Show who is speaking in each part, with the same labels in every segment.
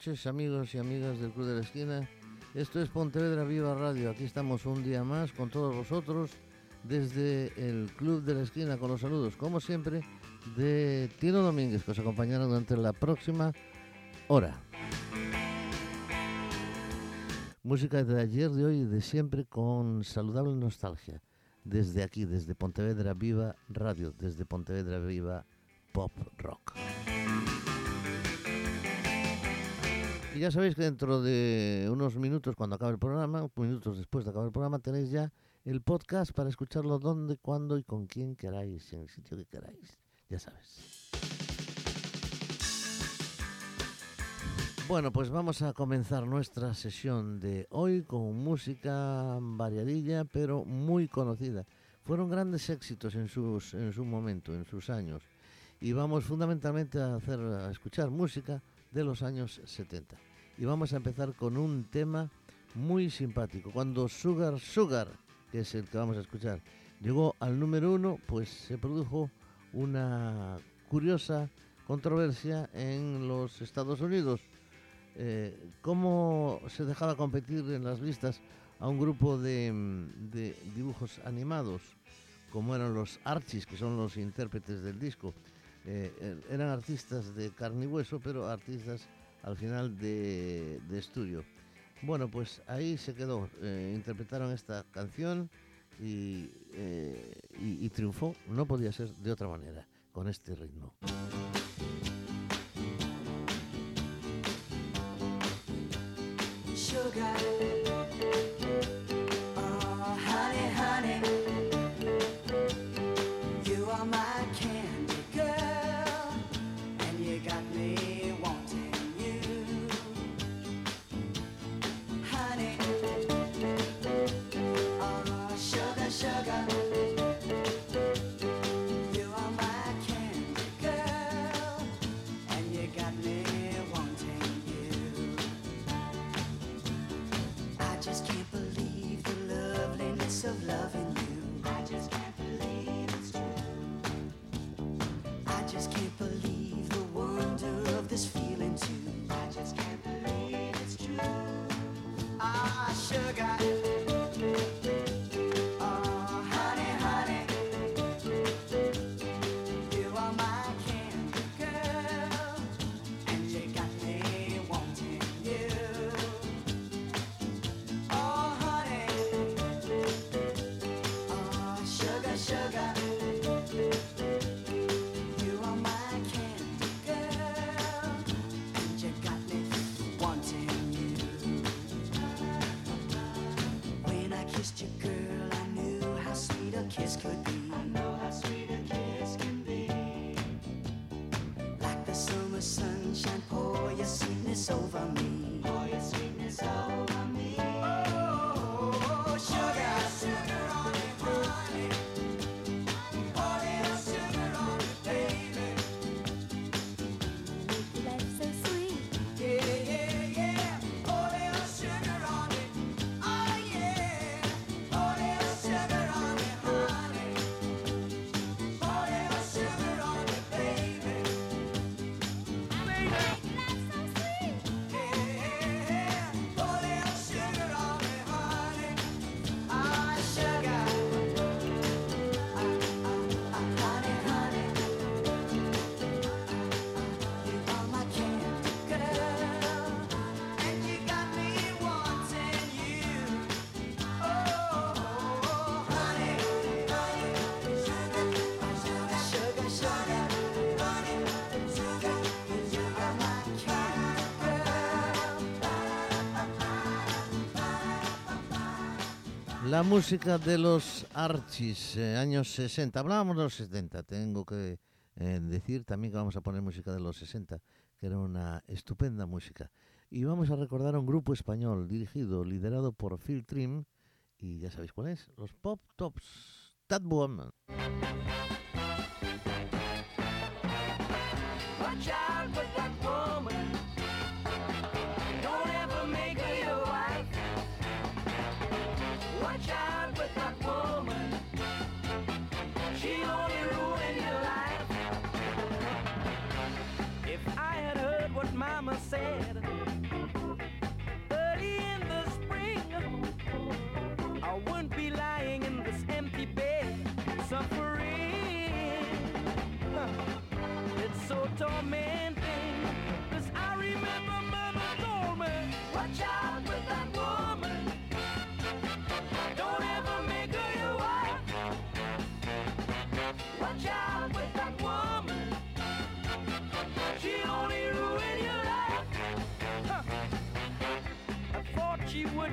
Speaker 1: noches, amigos y amigas del Club de la Esquina. Esto es Pontevedra Viva Radio. Aquí estamos un día más con todos vosotros desde el Club de la Esquina con los saludos, como siempre, de Tino Domínguez, que os acompañará durante la próxima hora. Música de ayer, de hoy y de siempre con saludable nostalgia. Desde aquí, desde Pontevedra Viva Radio, desde Pontevedra Viva Pop Rock. Y ya sabéis que dentro de unos minutos, cuando acabe el programa, minutos después de acabar el programa, tenéis ya el podcast para escucharlo donde, cuándo y con quién queráis, en el sitio que queráis. Ya sabes. Bueno, pues vamos a comenzar nuestra sesión de hoy con música variadilla, pero muy conocida. Fueron grandes éxitos en, sus, en su momento, en sus años. Y vamos fundamentalmente a, hacer, a escuchar música de los años 70. Y vamos a empezar con un tema muy simpático. Cuando Sugar Sugar, que es el que vamos a escuchar, llegó al número uno, pues se produjo una curiosa controversia en los Estados Unidos. Eh, ¿Cómo se dejaba competir en las listas a un grupo de, de dibujos animados, como eran los Archies, que son los intérpretes del disco? Eh, eran artistas de carne y hueso, pero artistas al final de, estudio. Bueno, pues ahí se quedó. Eh, interpretaron esta canción eh, y, y triunfó. No podía ser de otra manera, con este ritmo. La música de los Archies, eh, años 60. Hablábamos de los 70, tengo que eh, decir también que vamos a poner música de los 60, que era una estupenda música. Y vamos a recordar a un grupo español dirigido, liderado por Phil Trim, y ya sabéis cuál es, los Pop Tops, That Woman.
Speaker 2: Watch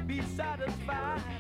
Speaker 3: be satisfied.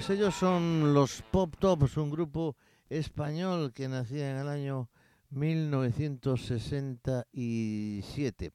Speaker 1: Pues ellos son los Pop Tops, un grupo español que nacía en el año 1967.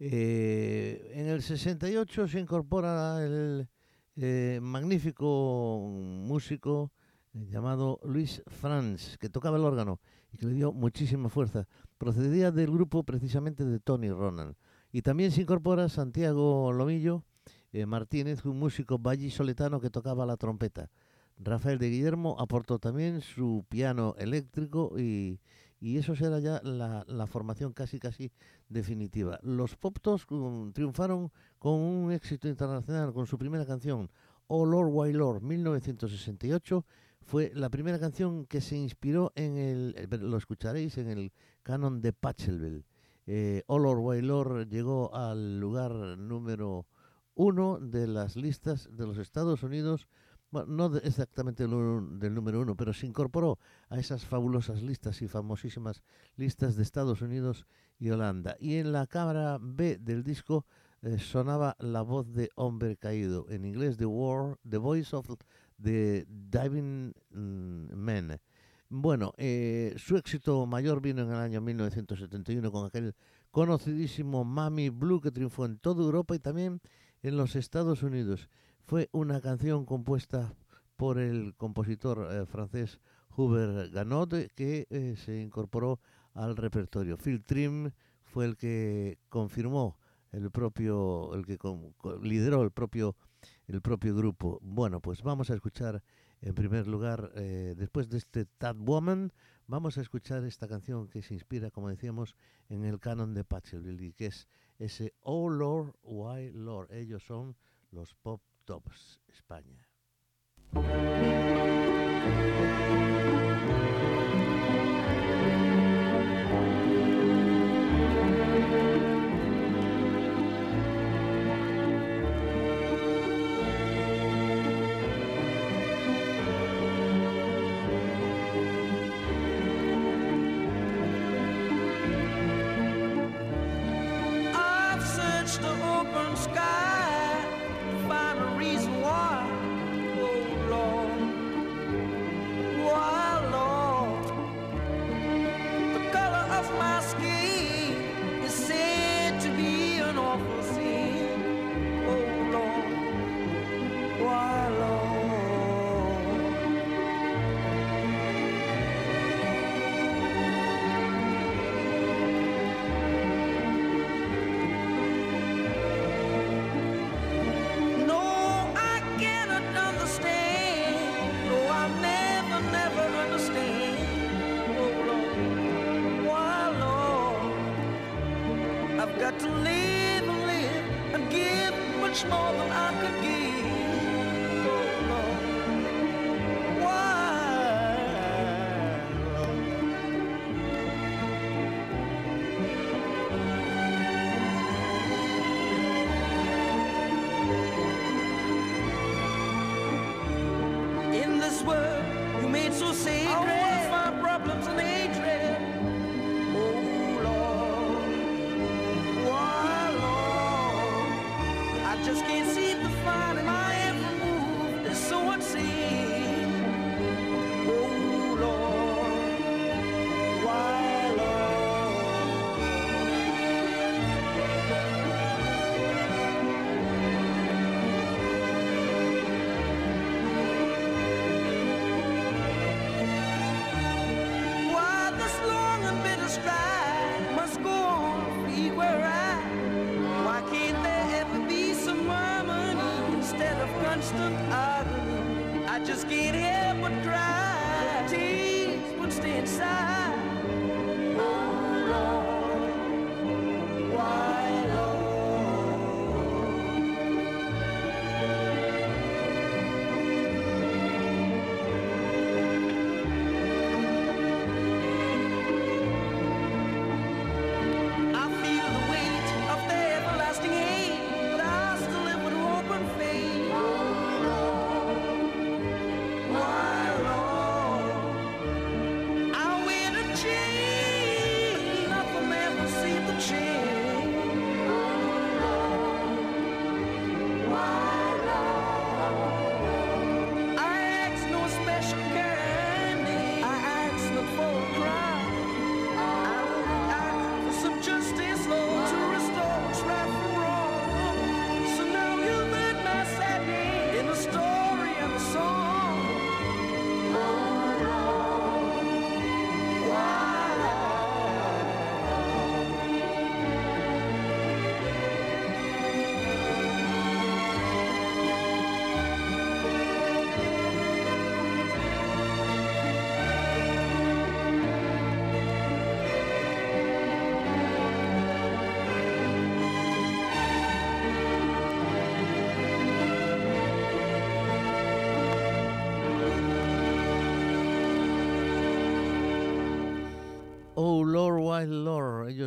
Speaker 1: Eh, en el 68 se incorpora el eh, magnífico músico eh, llamado Luis Franz, que tocaba el órgano y que le dio muchísima fuerza. Procedía del grupo precisamente de Tony Ronan. Y también se incorpora Santiago Lomillo, eh, Martínez, un músico vallisoletano que tocaba la trompeta. Rafael de Guillermo aportó también su piano eléctrico y, y eso será ya la, la formación casi casi definitiva. Los Poptos um, triunfaron con un éxito internacional con su primera canción, Oh Lord, Why Lord, 1968. Fue la primera canción que se inspiró en el, eh, lo escucharéis, en el canon de Pachelbel. Eh, oh Lord, Why Lord llegó al lugar número uno de las listas de los Estados Unidos, bueno, no exactamente un- del número uno, pero se incorporó a esas fabulosas listas y famosísimas listas de Estados Unidos y Holanda. Y en la cámara B del disco eh, sonaba la voz de Hombre Caído, en inglés The War, The Voice of the Diving mm, Men. Bueno, eh, su éxito mayor vino en el año 1971 con aquel conocidísimo Mami Blue que triunfó en toda Europa y también en los Estados Unidos. Fue una canción compuesta por el compositor eh, francés Hubert Ganot que eh, se incorporó al repertorio. Phil Trim fue el que confirmó el propio, el que lideró el propio, el propio grupo. Bueno, pues vamos a escuchar en primer lugar, eh, después de este Tad Woman, vamos a escuchar esta canción que se inspira, como decíamos, en el canon de Pachelbel y que es ese Oh Lord, Why Lord. Ellos son los Pop Tops España.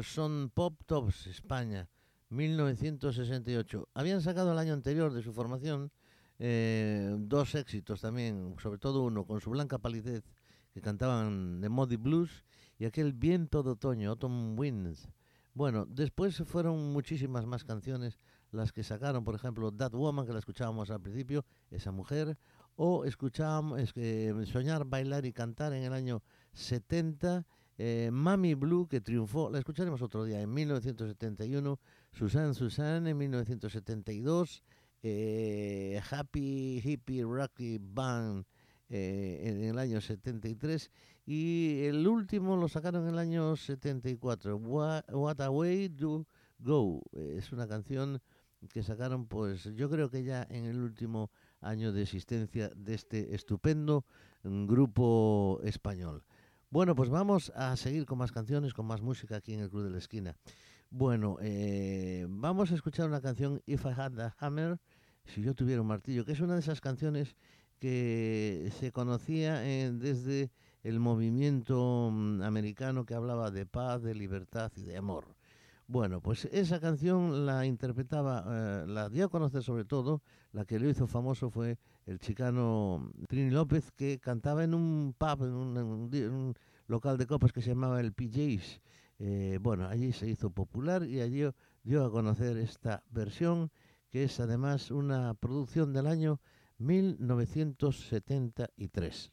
Speaker 1: Son Pop Tops, España, 1968. Habían sacado el año anterior de su formación eh, dos éxitos también, sobre todo uno con su blanca palidez, que cantaban The Muddy Blues, y aquel Viento de Otoño, Autumn Winds. Bueno, después fueron muchísimas más canciones las que sacaron, por ejemplo, That Woman, que la escuchábamos al principio, esa mujer, o escuchábamos es que, Soñar, Bailar y Cantar en el año 70, eh, Mami Blue, que triunfó, la escucharemos otro día, en 1971, Susan Susan en 1972, eh, Happy Hippie Rocky Band eh, en el año 73 y el último lo sacaron en el año 74, What, What a Way to Go. Es una canción que sacaron, pues yo creo que ya en el último año de existencia de este estupendo mm, grupo español. Bueno, pues vamos a seguir con más canciones, con más música aquí en el Club de la Esquina. Bueno, eh, vamos a escuchar una canción, If I Had a Hammer, si yo tuviera un martillo, que es una de esas canciones que se conocía eh, desde el movimiento mm, americano que hablaba de paz, de libertad y de amor. Bueno, pues esa canción la interpretaba, eh, la dio a conocer sobre todo, la que lo hizo famoso fue el chicano Trini López, que cantaba en un pub, en un, local de copas que se llamaba el PJ's. Eh, bueno, allí se hizo popular y allí dio a conocer esta versión, que es además una producción del año 1973.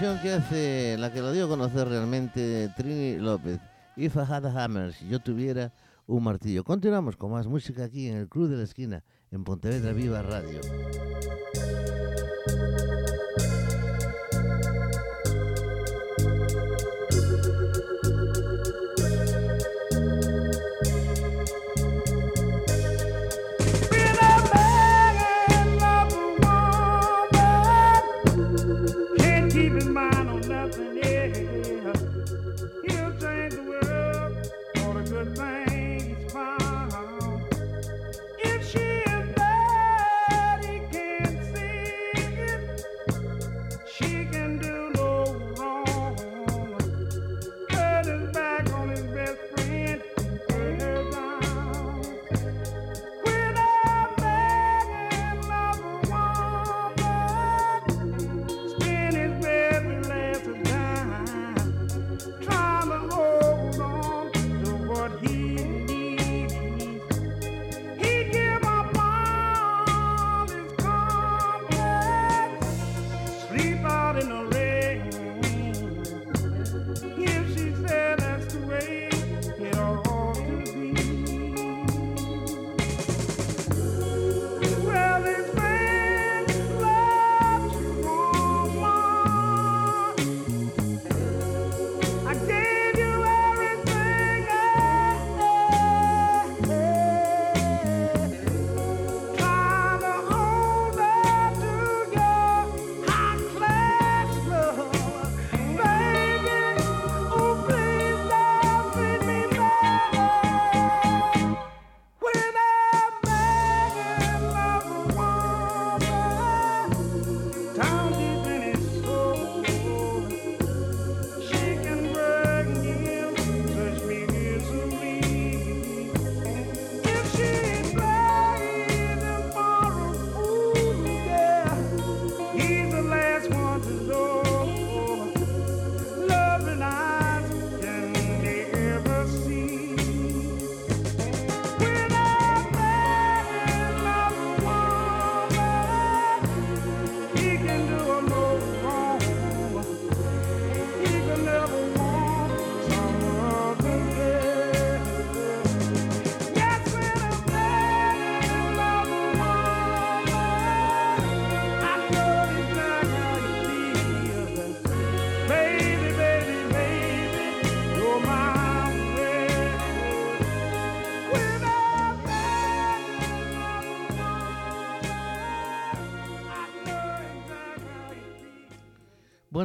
Speaker 1: Versión que hace, la que lo dio a conocer realmente Trini López. If I had a hammer, si yo tuviera un martillo. Continuamos con más música aquí en el Club de la Esquina, en Pontevedra Viva Radio.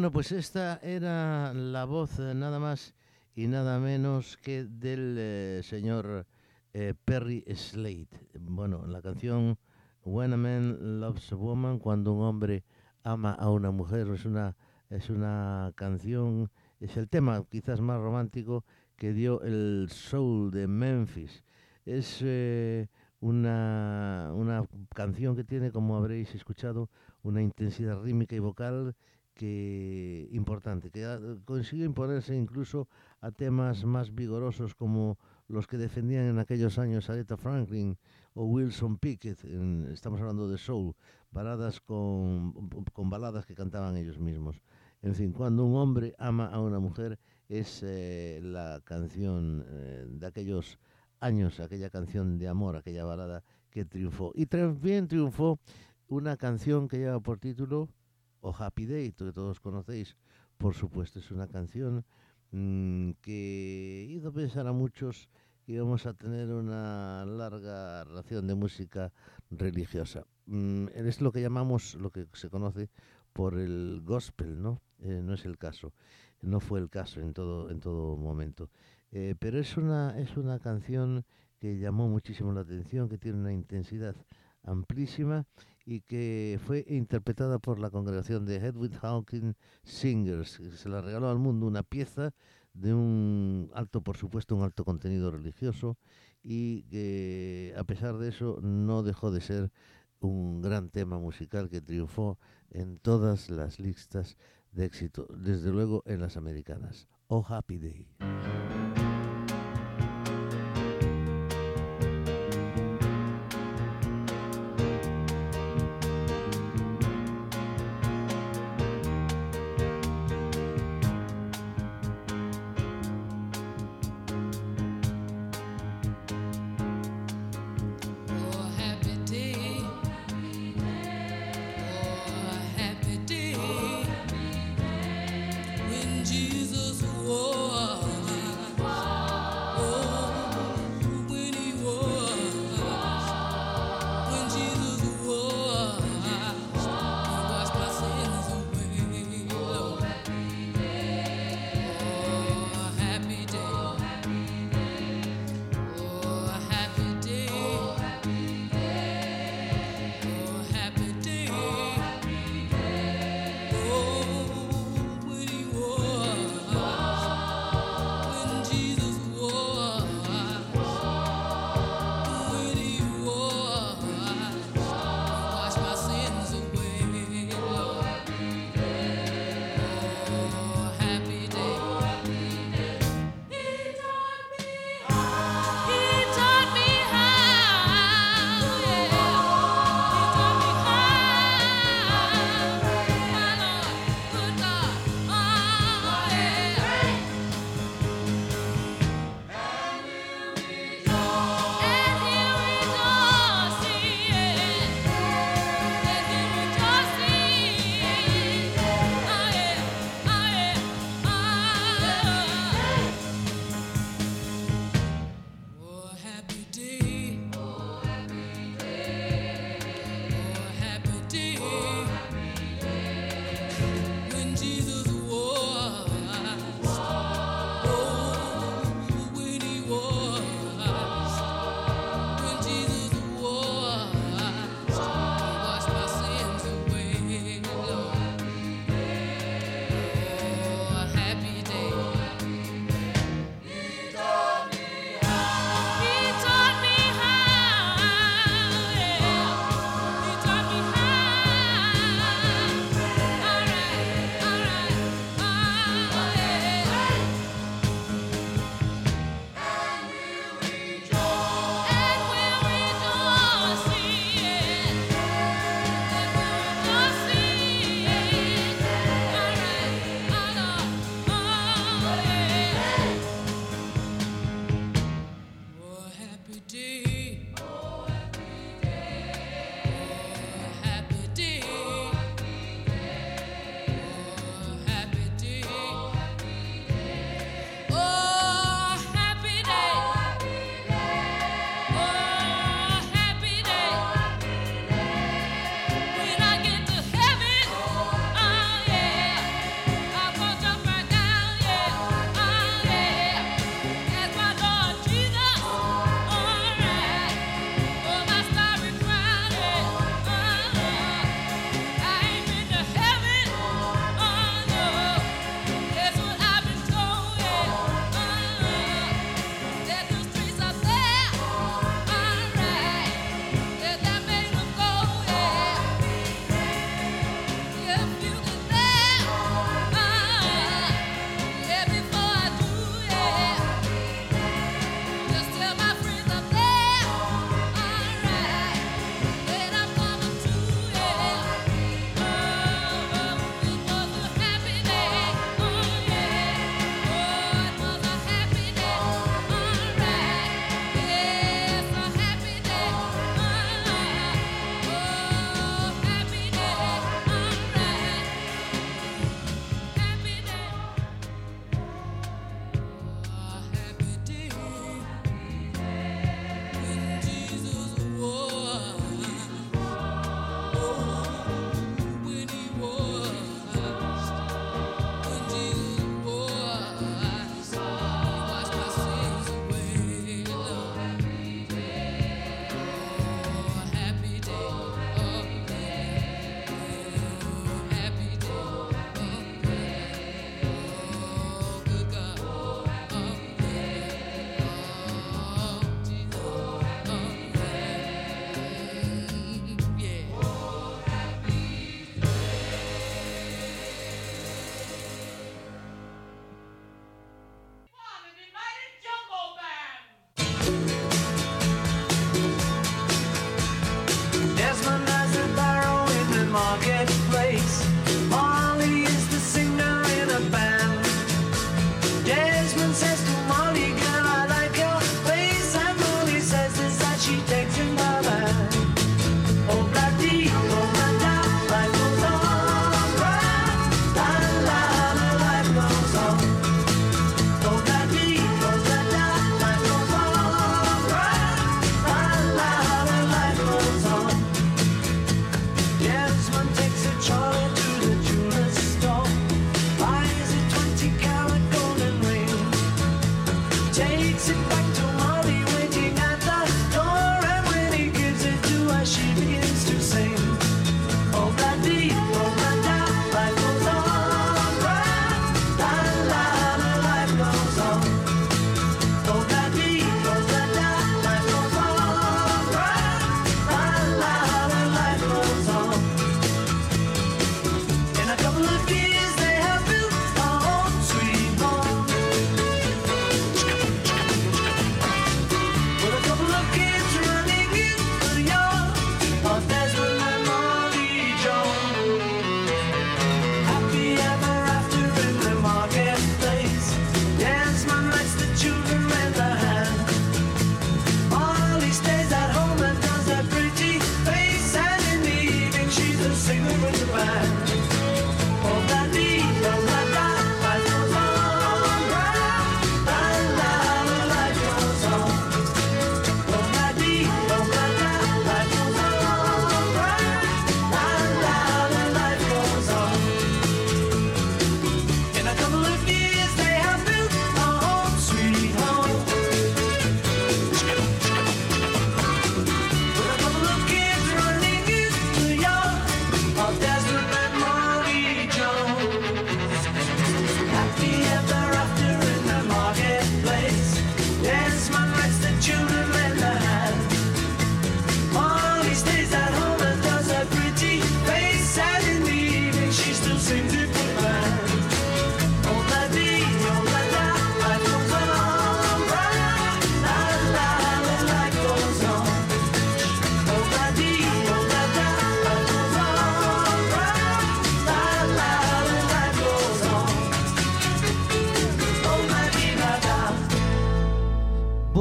Speaker 1: Bueno, pues esta era la voz eh, nada más y nada menos que del eh, señor eh, Perry Slade. Bueno, la canción When a Man Loves a Woman, cuando un hombre ama a una mujer, es una, es una canción, es el tema quizás más romántico que dio el soul de Memphis. Es eh, una, una canción que tiene, como habréis escuchado, una intensidad rítmica y vocal que importante, que ha- consigue imponerse incluso a temas más vigorosos como los que defendían en aquellos años Aretha Franklin o Wilson Pickett, en- estamos hablando de soul, baladas con, con baladas que cantaban ellos mismos. En fin, cuando un hombre ama a una mujer es eh, la canción eh, de aquellos años, aquella canción de amor, aquella balada que triunfó. Y también triunfó una canción que lleva por título o Happy Day, que todos conocéis, por supuesto, es una canción mm, que hizo pensar a muchos que íbamos a tener una larga ración de música religiosa. Mm, es lo que llamamos, lo que se conoce por el gospel, ¿no? Eh, no es el caso, no fue el caso en todo, en todo momento. Eh, pero es una, es una canción que llamó muchísimo la atención, que tiene una intensidad amplísima y que fue interpretada por la congregación de Hedwig Hawking Singers. Se la regaló al mundo una pieza de un alto, por supuesto, un alto contenido religioso y que a pesar de eso no dejó de ser un gran tema musical que triunfó en todas las listas de éxito, desde luego en las americanas. Oh Happy Day.
Speaker 4: survive.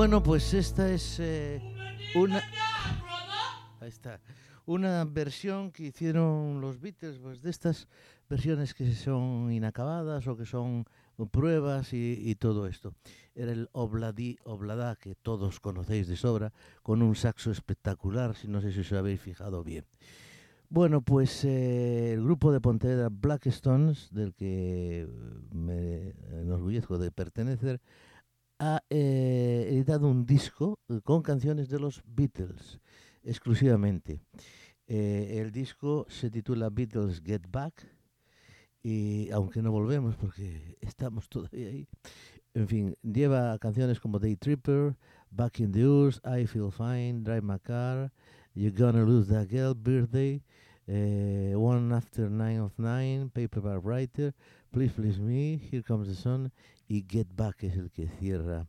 Speaker 1: Bueno, pues esta es eh, una... Ahí está. Una versión que hicieron los Beatles, pues de estas versiones que son inacabadas o que son pruebas y, todo esto. Era el Obladi Oblada, que todos conocéis de sobra, con un saxo espectacular, si no sé si os habéis fijado bien. Bueno, pues eh, el grupo de Pontevedra Black Stones, del que me enorgullezco de pertenecer, ha eh, editado un disco eh, con canciones de los Beatles exclusivamente. Eh, el disco se titula Beatles Get Back y aunque no volvemos porque estamos todavía ahí, en fin, lleva canciones como Day Tripper, Back in the Urs, I Feel Fine, Drive My Car, You're Gonna Lose That Girl, Birthday, eh, One After Nine of Nine, Paperback Writer, Please Please Me, Here Comes the Sun y Get Back es el que cierra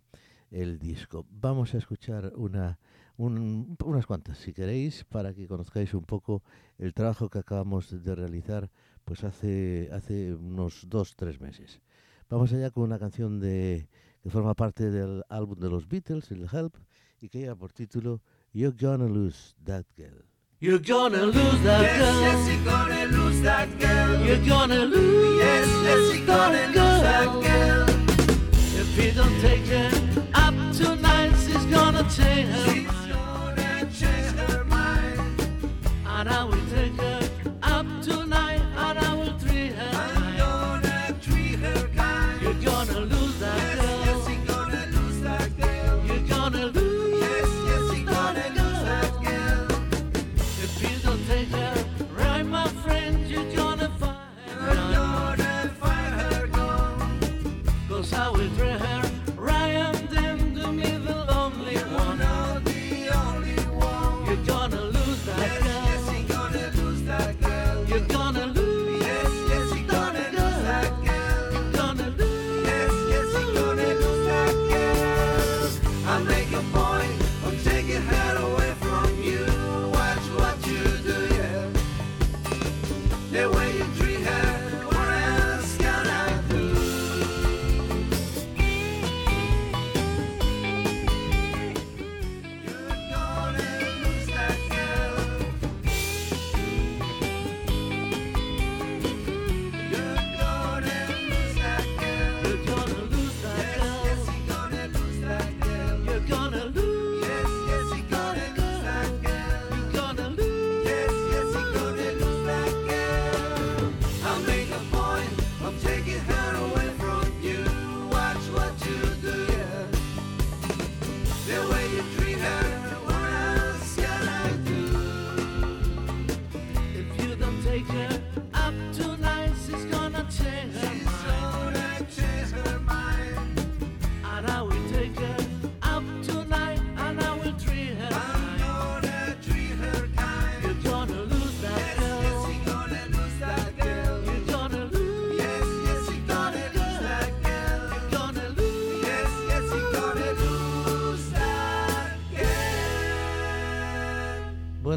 Speaker 1: el disco. Vamos a escuchar una, un- unas cuantas, si queréis, para que conozcáis un poco el trabajo que acabamos de realizar pues hace, hace unos dos, tres meses. Vamos allá con una canción de, que forma parte del álbum de los Beatles, el Help, y que lleva por título You're Gonna Lose That Girl. You're gonna lose that girl.
Speaker 4: Yes, you're gonna lose that girl.
Speaker 1: You're gonna lose
Speaker 4: Yes, yes, you're gonna lose that girl.
Speaker 1: If you don't take her up tonight, she's gonna take her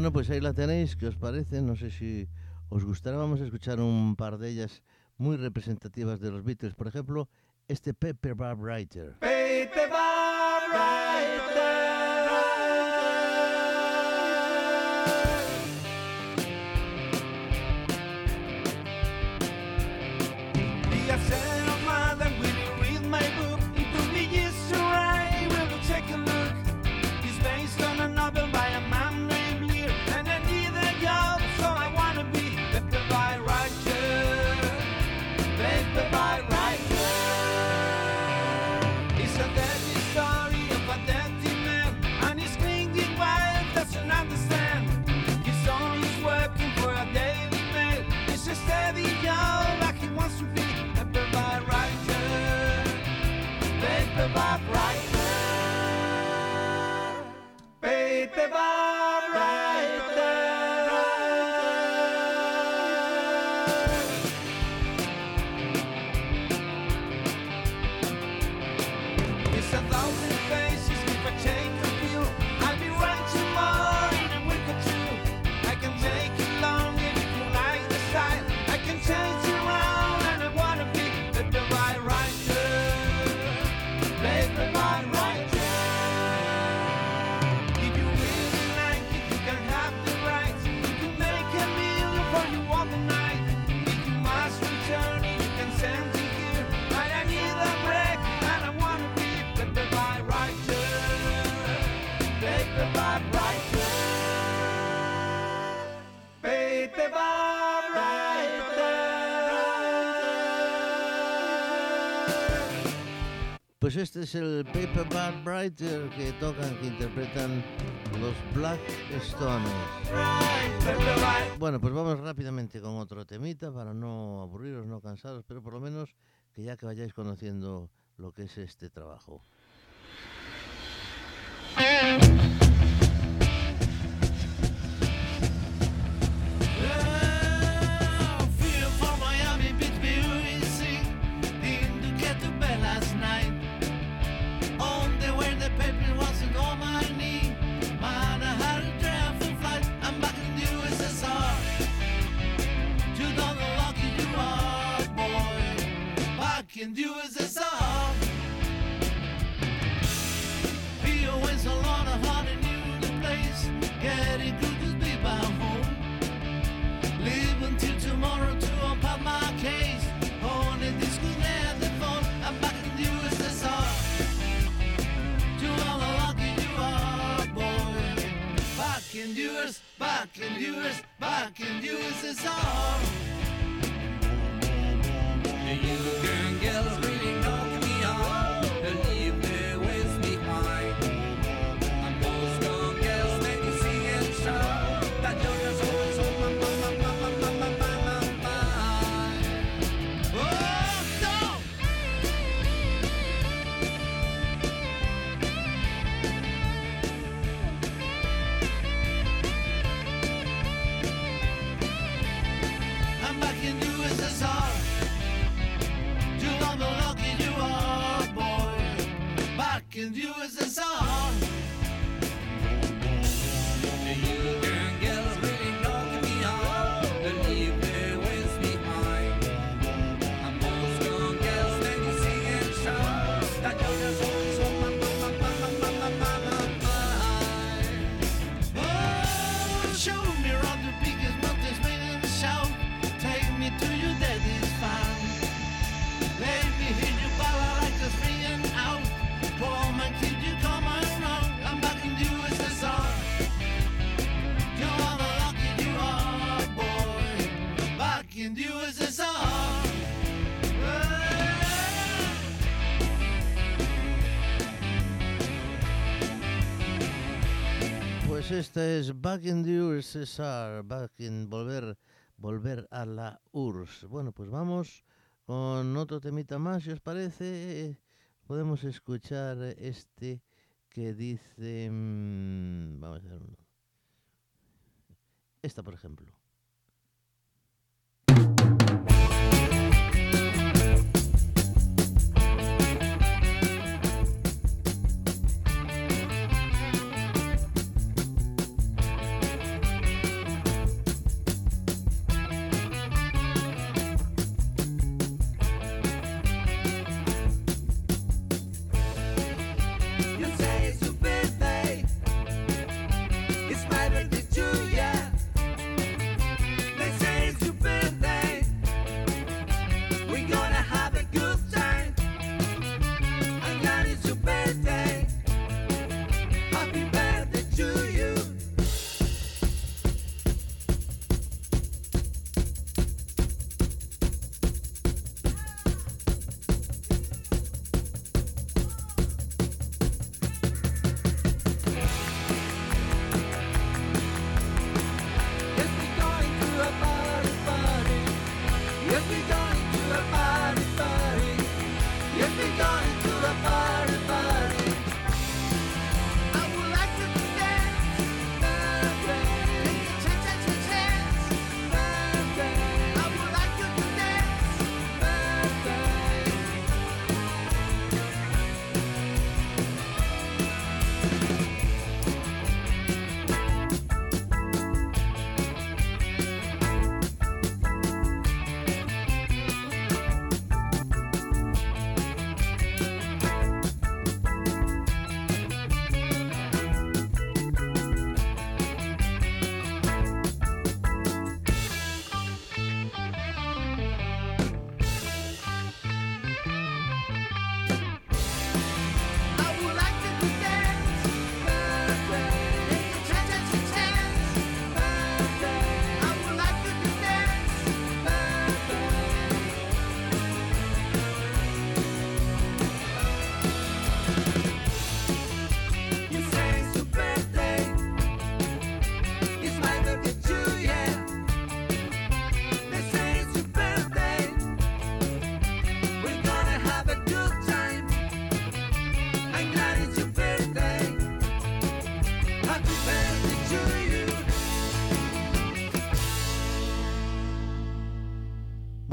Speaker 1: Bueno, pues ahí la tenéis, ¿qué os parece? No sé si os gustará. Vamos a escuchar un par de ellas muy representativas de los Beatles. Por ejemplo, este Pepper Bob Writer.
Speaker 5: Paper Writer.
Speaker 1: Este es el Paper Bob Writer que tocan, que interpretan los Black Stones. Bueno, pues vamos rápidamente con otro temita para no aburriros, no cansaros, pero por lo menos que ya que vayáis conociendo lo que es este trabajo.
Speaker 5: can do is this all. A lot of hard and place. Getting good to be by home. Live until tomorrow to unpack my case. Oh, this could never the phone, I'm back in you as this all. To all the lucky you are, boy. Back in yours, back in yours, back in yours
Speaker 1: is. Esta es Back in the USSR, Back in Volver, volver a la URSS. Bueno, pues vamos con otro temita más, si os parece. Podemos escuchar este que dice... mm, vamos a ver uno. Esta, por ejemplo.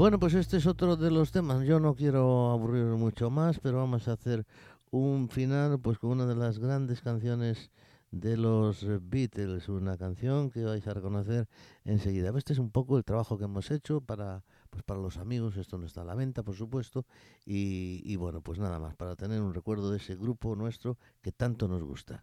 Speaker 1: Bueno, pues este es otro de los temas. Yo no quiero aburrir mucho más, pero vamos a hacer un final pues con una de las grandes canciones de los Beatles, una canción que vais a reconocer enseguida. Este es un poco el trabajo que hemos hecho para, pues para los amigos, esto no está a la venta, por supuesto, y, y bueno, pues nada más, para tener un recuerdo de ese grupo nuestro que tanto nos gusta.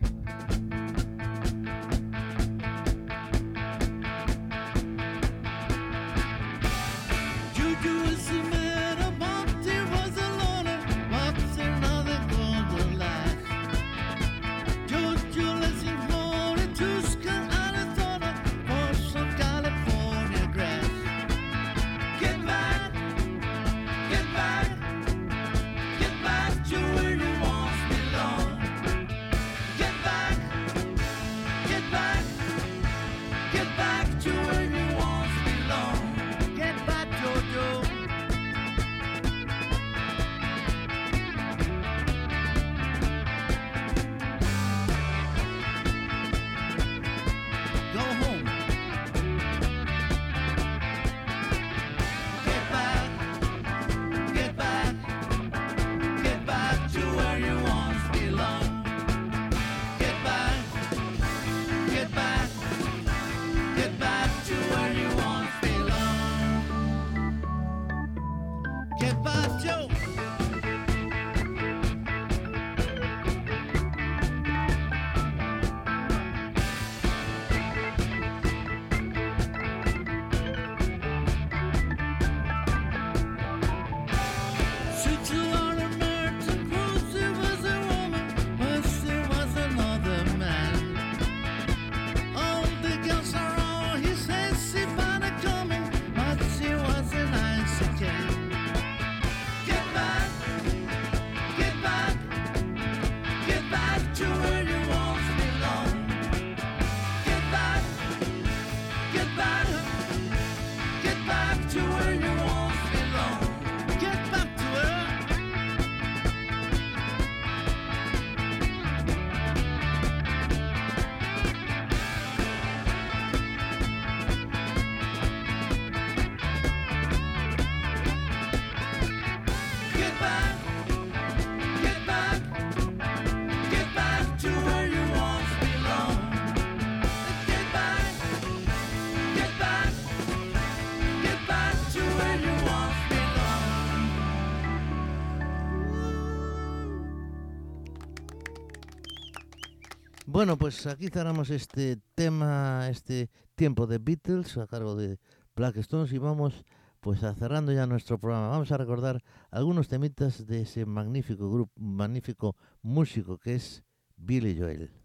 Speaker 1: Bueno, pues aquí cerramos este tema, este tiempo de Beatles a cargo de Blackstones y vamos
Speaker 3: pues a cerrando ya nuestro programa. Vamos a recordar algunos temitas de ese magnífico grupo, magnífico músico que es Billy Joel.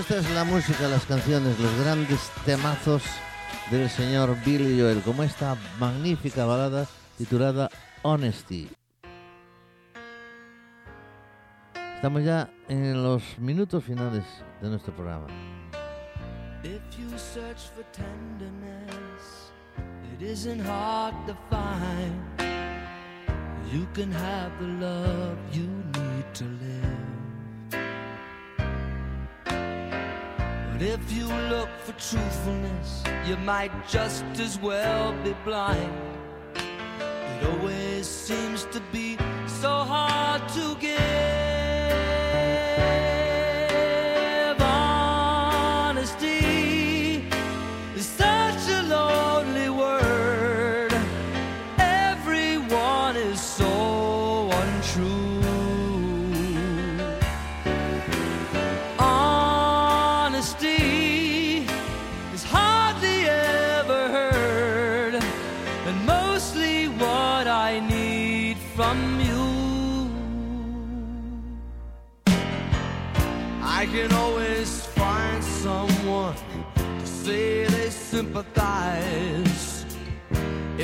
Speaker 3: Esta es la música, las canciones, los grandes temazos del señor Billy Joel, como esta magnífica balada titulada Honesty. Estamos ya en los minutos finales de nuestro programa.
Speaker 6: If you search for tenderness, it isn't hard to find. You can have the love you. But if you look for truthfulness, you might just as well be blind. It always seems to be so hard to give.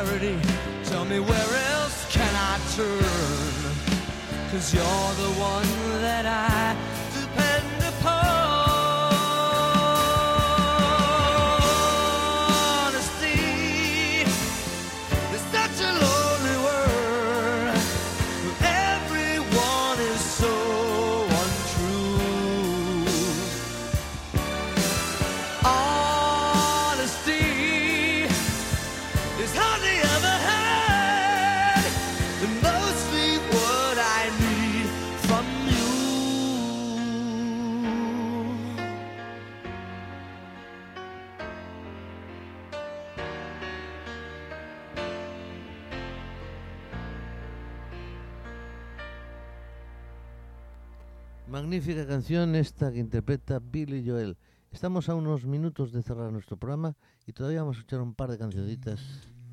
Speaker 1: Tell me where else can I turn? Cause you're the one
Speaker 3: canción esta que interpreta Billy Joel. Estamos a unos minutos de cerrar nuestro programa y todavía vamos a escuchar un par de cancioncitas.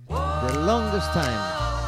Speaker 3: The Longest Time.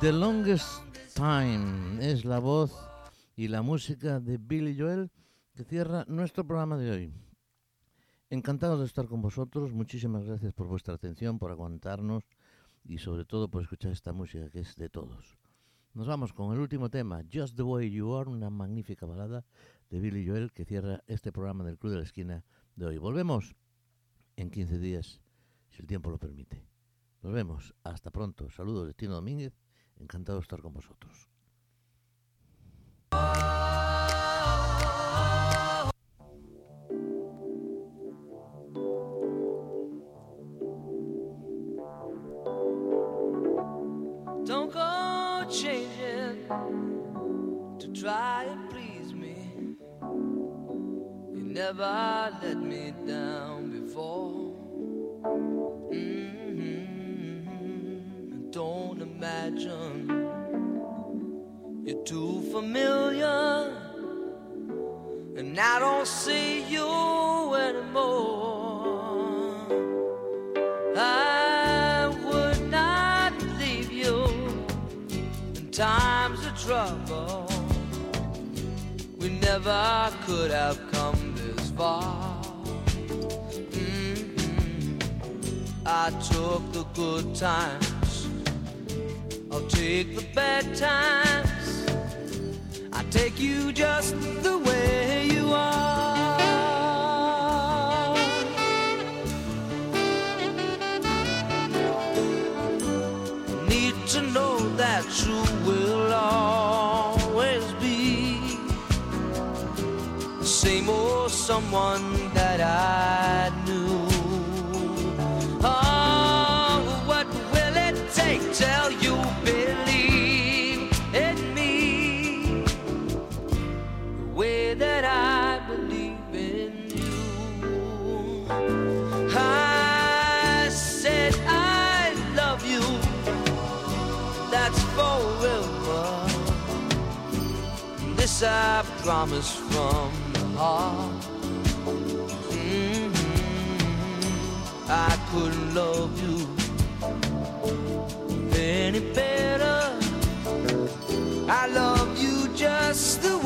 Speaker 1: The Longest Time es la voz y la música de Billy Joel que cierra nuestro programa de hoy. Encantado de estar con vosotros, muchísimas gracias por vuestra atención, por aguantarnos y sobre todo por escuchar esta música que es de todos. Nos vamos con el último tema, Just the Way You Are, una magnífica balada de Billy Joel que cierra este programa del Club de la Esquina de hoy. Volvemos en 15 días, si el tiempo lo permite. Nos vemos. Hasta pronto. Saludos de Tino Domínguez. Encantado de estar con vosotros.
Speaker 3: Don't go changing to try and please me. You never let me down you're too familiar, and I don't see you anymore. I would not leave you in times of trouble. We never could have come this far. Mhm. I took the good times, I'll take the bad times. I take you just the way you are. need to know that you will always be the same old someone that I promise from the heart. Mhm. I couldn't love you any better. I love you just the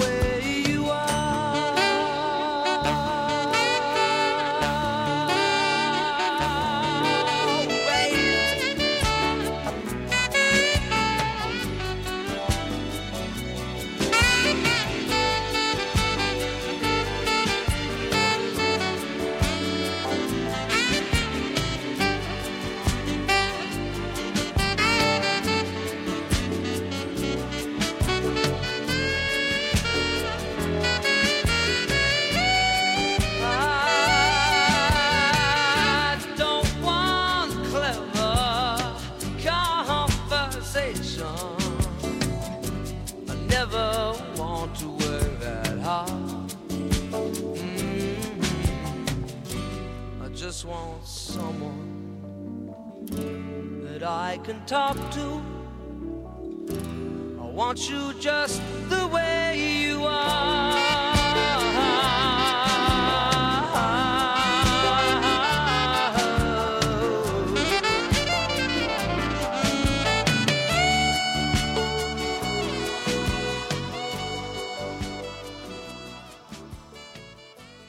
Speaker 3: can talk to. I want you just